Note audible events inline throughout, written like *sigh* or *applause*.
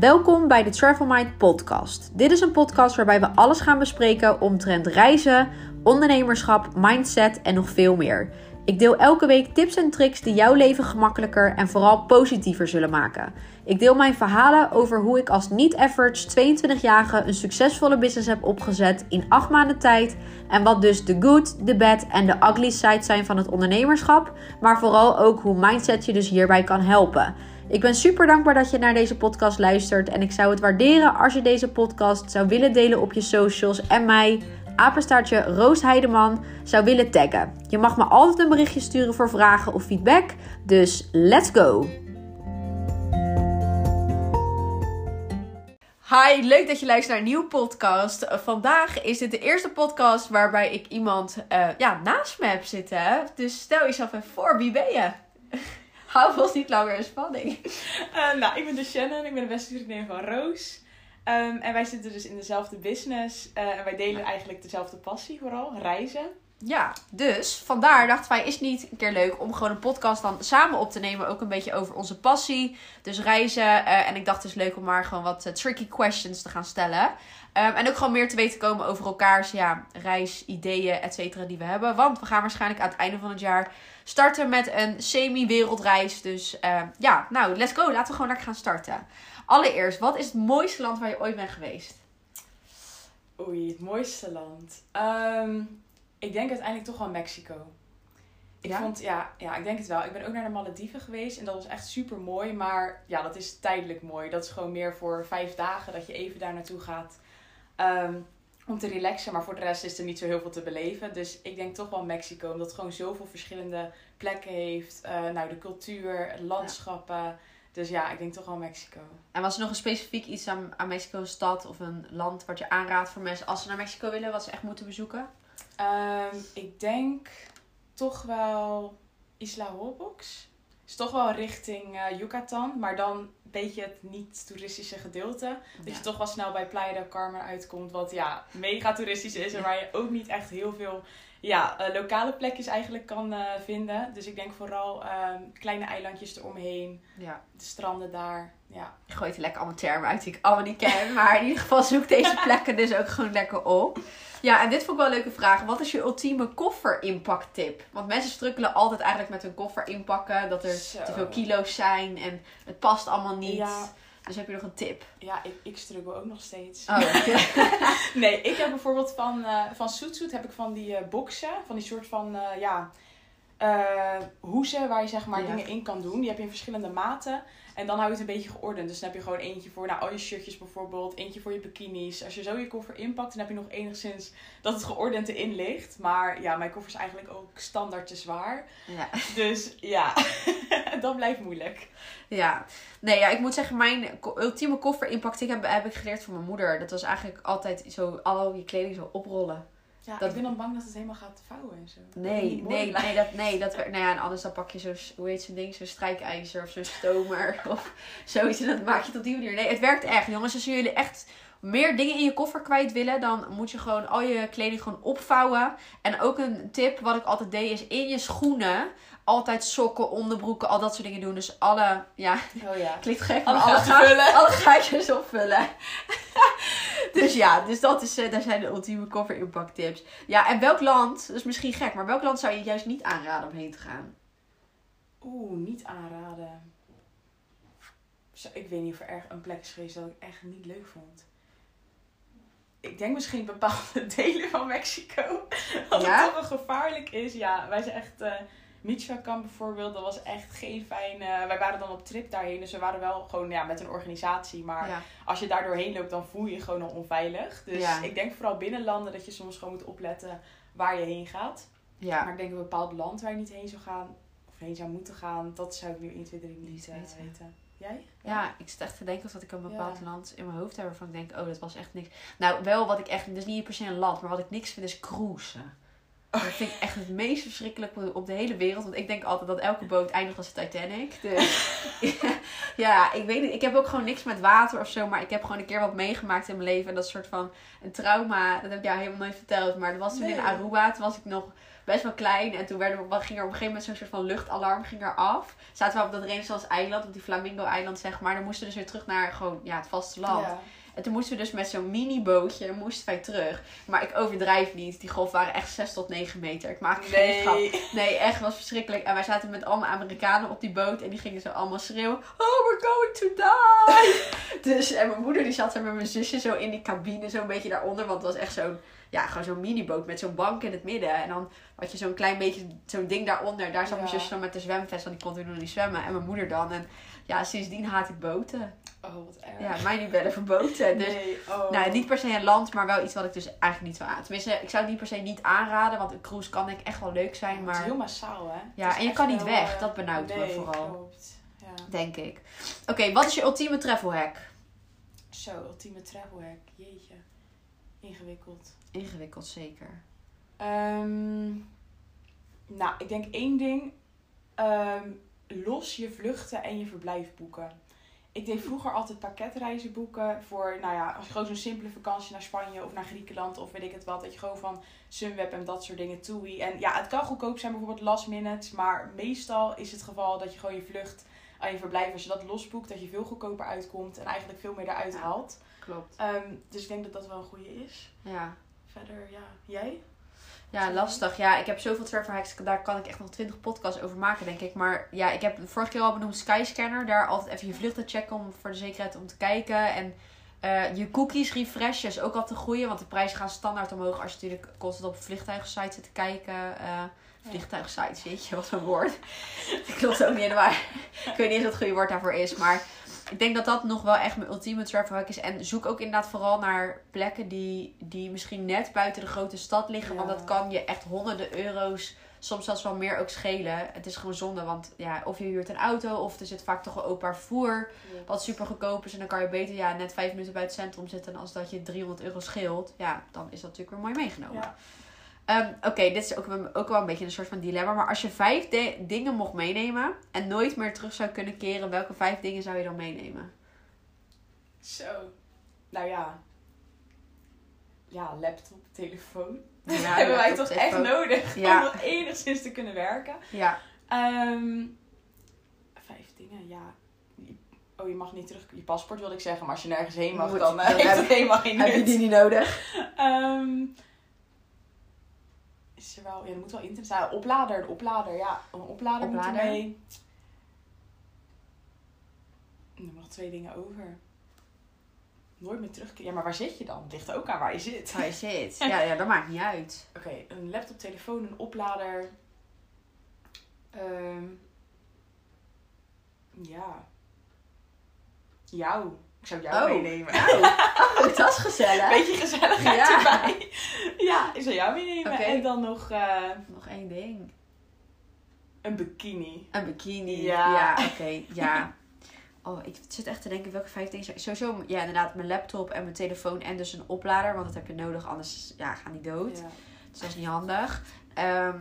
Welkom bij de Travel Mind podcast. Dit is een podcast waarbij we alles gaan bespreken omtrent reizen, ondernemerschap, mindset en nog veel meer. Ik deel elke week tips en tricks die jouw leven gemakkelijker en vooral positiever zullen maken. Ik deel mijn verhalen over hoe ik als niet-average 22-jarige een succesvolle business heb opgezet in 8 maanden tijd. En wat dus de good, de bad en de ugly side zijn van het ondernemerschap. Maar vooral ook hoe mindset je dus hierbij kan helpen. Ik ben super dankbaar dat je naar deze podcast luistert. En ik zou het waarderen als je deze podcast zou willen delen op je socials en mij apenstaartje Roos Heideman zou willen taggen. Je mag me altijd een berichtje sturen voor vragen of feedback. Dus let's go! Hi, leuk dat je luistert naar een nieuwe podcast. Vandaag is dit de eerste podcast waarbij ik iemand uh, ja, naast me heb zitten. Dus stel jezelf even voor, wie ben je? Hou ons niet langer in spanning. Uh, nou, ik ben de Shannon, ik ben de beste vriendin van Roos. Um, en wij zitten dus in dezelfde business. Uh, en wij delen eigenlijk dezelfde passie vooral, reizen. Ja, dus vandaar dachten wij, is het niet een keer leuk om gewoon een podcast dan samen op te nemen. Ook een beetje over onze passie. Dus reizen. Uh, en ik dacht het is leuk om maar gewoon wat uh, tricky questions te gaan stellen. Um, en ook gewoon meer te weten komen over elkaars ja, reisideeën, et cetera, die we hebben. Want we gaan waarschijnlijk aan het einde van het jaar starten met een semi-wereldreis. Dus uh, ja, nou, let's go. Laten we gewoon lekker gaan starten. Allereerst, wat is het mooiste land waar je ooit bent geweest? Oei, het mooiste land. Um, ik denk uiteindelijk toch wel Mexico. Ik Ja? vond, ja, ja, ik denk het wel. Ik ben ook naar de Malediven geweest en dat was echt super mooi. Maar ja, dat is tijdelijk mooi. Dat is gewoon meer voor vijf dagen dat je even daar naartoe gaat. ehm, om te relaxen. Maar voor de rest is er niet zo heel veel te beleven. Dus ik denk toch wel Mexico. Omdat het gewoon zoveel verschillende plekken heeft. Eh, nou, de cultuur, landschappen. Dus ja, ik denk toch wel Mexico. En was er nog een specifiek iets aan, aan Mexico, een stad of een land wat je aanraadt voor mensen als ze naar Mexico willen, wat ze echt moeten bezoeken? Ehm, ik denk toch wel Isla Holbox. Is toch wel richting eh, Yucatan, maar dan een beetje het niet-toeristische gedeelte. Dat je toch wel snel bij Playa del Carmen uitkomt, wat ja, mega toeristisch is. En waar je ook niet echt heel veel ja, eh, lokale plekjes eigenlijk kan eh, vinden. Dus ik denk vooral ehm, kleine eilandjes eromheen, Ja. de stranden daar. Ja. Je gooit er lekker allemaal termen uit die ik allemaal niet ken. *laughs* Maar in ieder geval zoek deze *laughs* plekken dus ook gewoon lekker op. Ja, en dit vond ik wel een leuke vraag. Wat is je ultieme kofferinpakt-tip? Want mensen strukkelen altijd eigenlijk met hun koffer inpakken. Dat er Zo. te veel kilo's zijn en het past allemaal niet. Ja. Dus heb je nog een tip? Ja, ik, ik struggle ook nog steeds. Oh, *laughs* Nee, ik heb bijvoorbeeld van, eh van Soetsoet heb ik van die eh boxen, van die soort van, eh, ja, eh hoezen waar je zeg maar Ja. dingen in kan doen. Die heb je in verschillende maten. En dan hou je het een beetje geordend. Dus dan heb je gewoon eentje voor nou, al je shirtjes bijvoorbeeld, eentje voor je bikinis. Als je zo je koffer inpakt, dan heb je nog enigszins dat het geordend erin ligt. Maar ja, mijn koffer is eigenlijk ook standaard te zwaar. ja. Dus ja, *laughs* dat blijft moeilijk. Ja, nee, ja, ik moet zeggen, mijn ultieme koffer inpakt heb, heb ik geleerd van mijn moeder. Dat was eigenlijk altijd zo, al je kleding zo oprollen. Ja, Dat- ik ben dan bang dat het helemaal gaat vouwen en zo. Nee, nee, nee, dat, nee, dat werkt. Nou ja, en anders dan pak je zo'n, hoe heet zo'n ding, zo'n strijkijzer of zo'n stomer *laughs* of zoiets. En dat maak je het op die manier. Nee, het werkt echt. Jongens, als jullie echt meer dingen in je koffer kwijt willen, dan moet je gewoon al je kleding gewoon opvouwen. En ook een tip, wat ik altijd deed, is in je schoenen altijd sokken, onderbroeken, al dat soort dingen doen. Dus alle, ja, Oh ja. *laughs* Klinkt gek, maar *laughs* alle, alle gaatjes opvullen. Dus ja, dus dat is, eh, daar zijn de ultieme cover impact tips. Ja, en welk land, dat is misschien gek, maar welk land zou je juist niet aanraden om heen te gaan? Oeh, niet aanraden. Ik weet niet of er erg een plek is geweest dat ik echt niet leuk vond. Ik denk misschien bepaalde *laughs* delen van Mexico. *laughs* Dat Ja? het toch wel gevaarlijk is. Ja, wij zijn echt... eh Michoacán bijvoorbeeld, dat was echt geen fijne... wij waren dan op trip daarheen, dus we waren wel gewoon ja, met een organisatie. Maar ja. als je daar doorheen loopt, dan voel je je gewoon al onveilig. Dus Ja. ik denk vooral binnenlanden dat je soms gewoon moet opletten waar je heen gaat. ja. Maar ik denk een bepaald land waar je niet heen zou gaan, of heen zou moeten gaan, dat zou ik nu 1, 2, 3 niet eh, weten. Jij? Ja, ik zit echt te denken of dat ik een bepaald Ja. land in mijn hoofd heb waarvan ik denk, oh, dat was echt niks. Nou, wel wat ik echt, dus niet per se een land, maar wat ik niks vind is cruisen. Dat vind ik echt het meest verschrikkelijke op de hele wereld. Want ik denk altijd dat elke boot eindigt als de Titanic. Dus *laughs* ja, ik weet niet. Ik heb ook gewoon niks met water of zo. Maar ik heb gewoon een keer wat meegemaakt in mijn leven. En dat soort van een trauma. Dat heb ik jou helemaal nooit verteld. Maar dat was toen in. Aruba. Toen was ik nog best wel klein. En toen werden we, ging er op een gegeven moment zo'n soort van luchtalarm ging er af. Zaten we op dat Renaissance eiland, op die Flamingo eiland zeg maar. Dan moesten we dus weer terug naar gewoon ja, het vasteland. Ja. En toen moesten we dus met zo'n minibootje moesten wij terug. Maar ik overdrijf niet. Die golven waren echt 6 tot 9 meter. Ik maak geen grap. Nee. Echt was verschrikkelijk. En wij zaten met allemaal Amerikanen op die boot. En die gingen zo allemaal schreeuwen. Oh, we're going to die. *laughs* dus, en mijn moeder die zat er met mijn zusje zo in die cabine. Zo'n beetje daaronder. Want het was echt zo'n, ja, gewoon zo'n miniboot met zo'n bank in het midden. En dan had je zo'n klein beetje, zo'n ding daaronder. Daar zat mijn zusje dan met de zwemvest. Want die kon toen nog niet zwemmen. En mijn moeder dan. En ja, sindsdien haat ik boten. Oh, wat erg. Ja, mij niet bellen voor boten. Dus nee. Oh. nou, niet per se een land, maar wel iets wat ik dus eigenlijk niet zou aan. Tenminste, ik zou het niet per se niet aanraden, want een cruise kan denk ik echt wel leuk zijn, Het is maar heel massaal, hè? Ja, en je kan niet weg. eh, Dat benauwt me vooral. klopt. Ja. denk ik. Oké, wat is je ultieme travel hack? Zo, ultieme travel hack. Jeetje. Ingewikkeld. Ingewikkeld zeker. Ehm, nou, ik denk één ding. Ehm, los je vluchten en je verblijf boeken. Ik deed vroeger altijd pakketreizen boeken voor, nou ja, als je gewoon zo'n simpele vakantie naar Spanje of naar Griekenland of weet ik het wat. Dat je gewoon van Sunweb en dat soort dingen TUI. En ja, het kan goedkoop zijn bijvoorbeeld last minute, maar meestal is het geval dat je gewoon je vlucht aan je verblijf, als je dat losboekt, dat je veel goedkoper uitkomt en eigenlijk veel meer eruit haalt. Klopt. Ehm, dus ik denk dat dat wel een goede is. Ja. Verder, ja, jij? Ja, lastig. Ja, ik heb zoveel travel hacks. Daar kan ik echt nog 20 podcasts over maken, denk ik. Maar ja, ik heb vorige keer al benoemd Skyscanner. Daar altijd even je vluchten checken om voor de zekerheid om te kijken. En eh, je cookies refreshen is ook altijd een goeie. Want de prijzen gaan standaard omhoog als je natuurlijk constant op vliegtuigensites zit te kijken. Vliegtuigsites, weet je, wat een woord. *laughs* Dat klopt ook niet helemaal. ik weet niet eens wat het goede woord daarvoor is. Maar ik denk dat dat nog wel echt mijn ultieme travel hack is. En zoek ook inderdaad vooral naar plekken die, die misschien net buiten de grote stad liggen. Want dat kan je echt honderden euro's, soms zelfs wel meer ook schelen. Het is gewoon zonde, want ja, of je huurt een auto of er zit vaak toch wel openbaar vervoer. Wat super goedkoop is. En dan kan je beter ja, net vijf minuten bij het centrum zitten. Als dat je 300 euro scheelt. Ja, dan is dat natuurlijk weer mooi meegenomen. Ja. Ehm, Oké, dit is ook, wel- ook wel een beetje een soort van dilemma. Maar als je vijf dingen mocht meenemen. En nooit meer terug zou kunnen keren. Welke vijf dingen zou je dan meenemen? Zo. Nou ja. Ja, laptop, telefoon. Ja, *laughs* hebben wij toch echt nodig Ja. om enigszins te kunnen werken. Ja, Ehm, vijf dingen, ja. Je- Oh, je mag niet terug. Je paspoort wilde ik zeggen, maar als je nergens heen mag, Moet- dan dan eh, heb- het helemaal geen heb je die niet nodig? Ehm, is er wel, ja, er moet wel internet zijn. Oplader, de oplader, ja. Een oplader, moet Oplader. er mee. Er nog twee dingen over. Nooit meer terugkeren. Ja, maar waar zit je dan? Het ligt ook aan waar je zit. Waar je zit. *laughs* Ja, ja, dat maakt niet uit. Oké, een laptop, telefoon, een oplader. Ehm, ja. Jou. Ik zou jou Oh. meenemen. Nou, oh, *laughs* dat is gezellig. Beetje gezelligheid Ja. erbij. Ik zou jou meenemen. Oké. En dan nog eh, Nog één ding. een bikini. Een bikini. Ja. Ja, oké. ja. *laughs* Oh, ik zit echt te denken welke vijf dingen. Sowieso, ja, inderdaad, mijn laptop en mijn telefoon en dus een oplader. Want dat heb je nodig, anders ja, gaan die dood. Ja. Dus dat is niet handig. Ehm,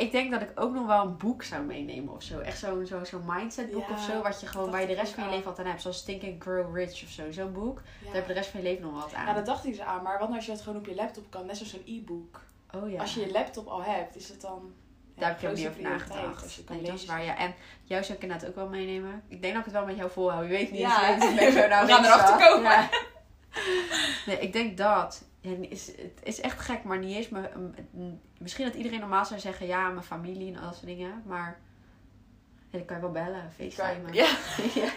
ik denk dat ik ook nog wel een boek zou meenemen of zo. Echt zo'n zo, zo'n mindset boek Ja, of zo. Wat je gewoon waar je de ik rest van je leven altijd aan hebt. Zoals Think and Grow Rich of zo. Zo'n boek. Daar heb je de rest van je leven nog wat aan. ja, dat dacht ik dus aan. Maar wat nou als je dat gewoon op je laptop kan? Net zoals zo'n e-book. oh ja. Als je je laptop al hebt, is het dan... ja, Daar heb je ook niet over nagedacht. Nee, dat is lezen. waar, ja. En jou zou ik inderdaad ook wel meenemen. Ik denk dat ik het wel met jou volhoud. Je weet niet. Ja, je weet niet, ik ben zo nou *laughs* we gaan erachter komen. Nee, ik denk dat. Ja, is, het is echt gek, maar niet eens. Misschien dat iedereen normaal zou zeggen, ja, mijn familie en al dat soort dingen. Maar ja, dan kan je wel bellen, facetimen. Ja. *laughs* ja,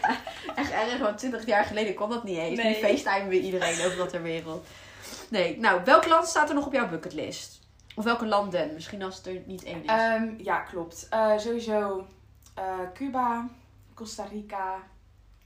echt erg, want 20 jaar geleden kon dat niet eens. Nee. Nu facetimen we iedereen overal ter wereld. Nee, nou, welk land staat er nog op jouw bucketlist? Of welke landen? Misschien als het er niet één is. Ehm, ja, klopt. Eh, sowieso eh, Cuba, Costa Rica,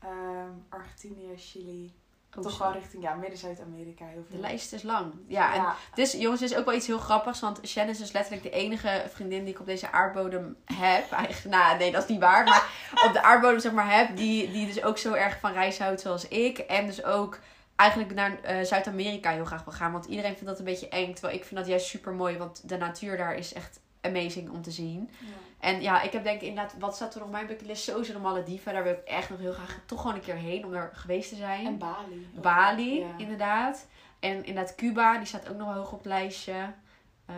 ehm, Argentinië, Chili. Toch wel richting ja, Midden-Zuid-Amerika heel veel. De lijst is lang. Ja, en ja. dus jongens, dit is ook wel iets heel grappigs. Want Shannon is dus letterlijk de enige vriendin die ik op deze aardbodem heb. *laughs* Eigenlijk, nou, nee, dat is niet waar. Maar *laughs* op de aardbodem, zeg maar, heb. Die, die dus ook zo erg van reis houdt zoals ik. En dus ook eigenlijk naar eh, Zuid-Amerika heel graag wil gaan. Want iedereen vindt dat een beetje eng. Terwijl ik vind dat juist super mooi. Want de natuur daar is echt amazing om te zien. Ja. En ja, ik heb denk ik inderdaad, wat staat er op mijn bucketlist? Sowieso de Malediven. Daar wil ik echt nog heel graag toch gewoon een keer heen om er geweest te zijn. En Bali. Bali, Ja. inderdaad. En inderdaad Cuba, die staat ook nog wel hoog op het lijstje. Eh,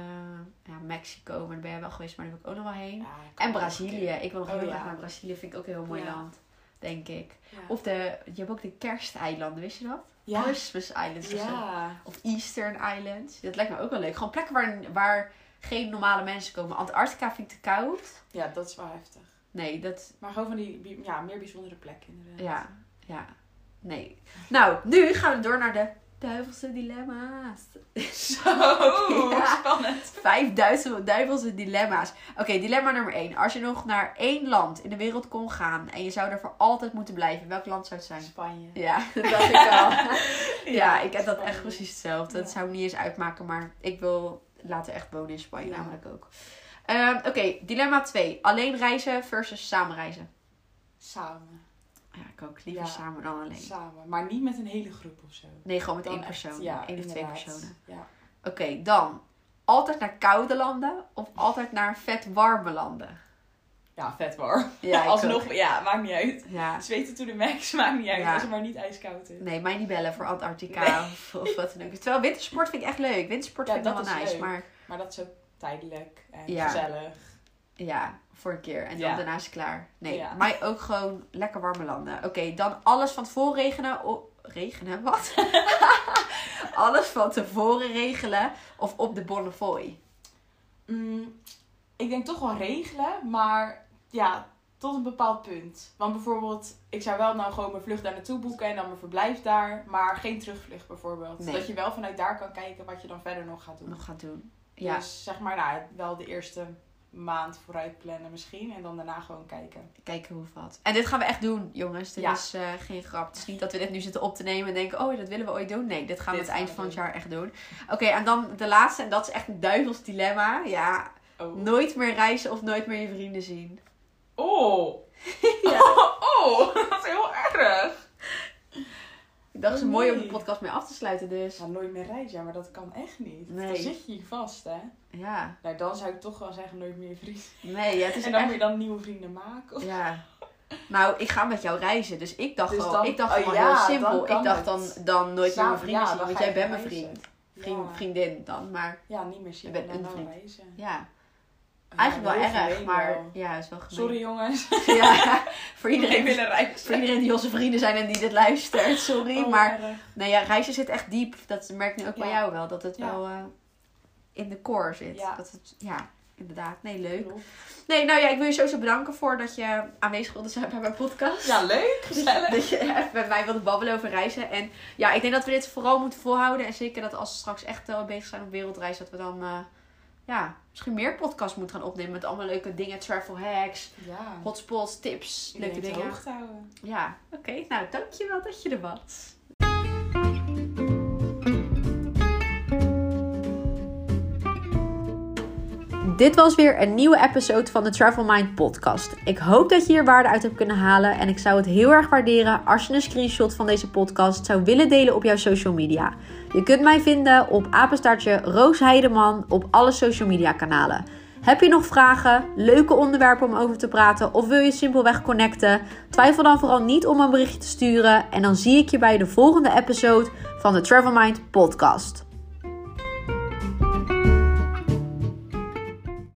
ja, Mexico, maar daar ben jij wel geweest, maar daar wil ik ook nog wel heen. Ja, En Brazilië. keer. Ik wil nog Oh, heel graag naar Brazilië. Vind ik ook een heel mooi land, denk ik. Of de, je hebt ook de kersteilanden, wist je dat? ja. Christmas Islands of. Ja. Of Eastern Islands. Dat lijkt me ook wel leuk. Gewoon plekken waar, waar geen normale mensen komen. Antarctica vind ik te koud. ja, dat is wel heftig. Nee, dat... Maar gewoon van die ja, meer bijzondere plekken inderdaad. Ja, ja. Nee. Nou, nu gaan we door naar de duivelse dilemma's. *laughs* Zo, *laughs* Ja. spannend. Vijf duivelse, duivelse dilemma's. Oké, dilemma nummer één. Als je nog naar één land in de wereld kon gaan en je zou er voor altijd moeten blijven, welk land zou het zijn? Spanje. Ja, *laughs* dat dacht ik al. Ja, ik heb dat echt precies hetzelfde. Dat Ja. zou me niet eens uitmaken, maar ik wil laten echt wonen in Spanje Ja. namelijk ook. Ehm, Oké, dilemma 2. Alleen reizen versus samen reizen. Samen. Ja, ik ook liever Ja. samen dan alleen. Samen. Maar niet met een hele groep of zo. Nee, gewoon met Dan één echt, persoon. ja, Eén of twee personen. Ja. Oké, dan. Altijd naar koude landen of altijd naar vet warme landen? Ja, vet warm. Ja, *laughs* Alsnog, ook. ja, maakt niet uit. Ja. Zweten to the max, *laughs* maakt niet uit. Ja. Als het maar niet ijskoud is. Nee, mij niet bellen voor Antarctica of, of wat dan ook. Terwijl wintersport vind ik echt leuk. Wintersport Ja, vind ik wel nice. leuk. Maar Maar dat is ook tijdelijk en Ja. gezellig. Ja, voor een keer. En dan daarna is het klaar. Nee, mij ook gewoon lekker warme landen. Oké, dan alles van tevoren regenen. Regenen? Wat? *laughs* alles van tevoren regelen. Of op de Bonnefoy. Mm, ik denk toch wel regelen, maar ja, tot een bepaald punt. Want bijvoorbeeld, ik zou wel nou gewoon mijn vlucht daar naartoe boeken en dan mijn verblijf daar, maar geen terugvlucht bijvoorbeeld. Nee. Dat je wel vanuit daar kan kijken wat je dan verder nog gaat doen. Nog gaan doen. Ja, Dus zeg maar, nou, wel de eerste maand vooruit plannen misschien en dan daarna gewoon kijken. kijken hoe wat. En dit gaan we echt doen, jongens. Dit Ja. is eh, geen grap. Het is niet dat we dit nu zitten op te nemen en denken... Oh, dat willen we ooit doen. Nee, dit gaan we het eind van het jaar echt doen. Oké, en dan de laatste. En dat is echt een duivels dilemma. Ja, Oh. nooit meer reizen of nooit meer je vrienden zien. Oh! *laughs* Ja. Oh, *laughs* dat is heel erg! Ik dacht, Oh, mooi om de podcast mee af te sluiten dus. Ja, nooit meer reizen, ja, maar dat kan echt niet. Nee. Dan zit je hier vast, hè. Ja, Nou, dan zou ik toch wel zeggen nooit meer vrienden. nee, ja, het is En dan echt... moet je dan nieuwe vrienden maken. of- Ja. Nou, ik ga met jou reizen. Dus ik dacht Dus al, dan- ik dacht oh gewoon ja, heel simpel. ik dacht dan, dan nooit meer mijn vrienden zien. Want jij bent mijn vriend. Vriend. Vriendin dan. Maar Ja, niet meer zien. Je bent en een vriend. reizen. Ja, eigenlijk wel erg. Maar wel. ja, het is wel gemeen. Sorry jongens. *laughs* Ja, voor Iedereen voor iedereen die onze vrienden zijn en die dit luistert. Sorry. Oh, maar erg. nee, ja, reizen zit echt diep. Dat merk ik nu ook bij jou wel. Dat het Ja. wel eh, in de core zit. Ja. Dat het, ja, inderdaad. Nee, leuk. Klopt. Nee, nou ja, ik wil je sowieso bedanken voor dat je aanwezig wilde zijn bij mijn podcast. Ja, leuk. Gezellig. Dat je even met mij wilde babbelen over reizen. En ja, ik denk dat we dit vooral moeten volhouden. En zeker dat als we straks echt wel bezig zijn op wereldreis, dat we dan eh, ja, misschien meer podcasts moeten gaan opnemen. Met allemaal leuke dingen, travel hacks, Ja. hotspots, tips, leuke dingen. te hoogte houden. Ja, oké. Nou, dankjewel dat je er was. Dit was weer een nieuwe episode van de Travel Mind podcast. Ik hoop dat je hier waarde uit hebt kunnen halen en ik zou het heel erg waarderen als je een screenshot van deze podcast zou willen delen op jouw social media. Je kunt mij vinden op apenstaartje Roos Heideman op alle social media kanalen. Heb je nog vragen, leuke onderwerpen om over te praten of wil je simpelweg connecten? Twijfel dan vooral niet om een berichtje te sturen en dan zie ik je bij de volgende episode van de Travel Mind podcast.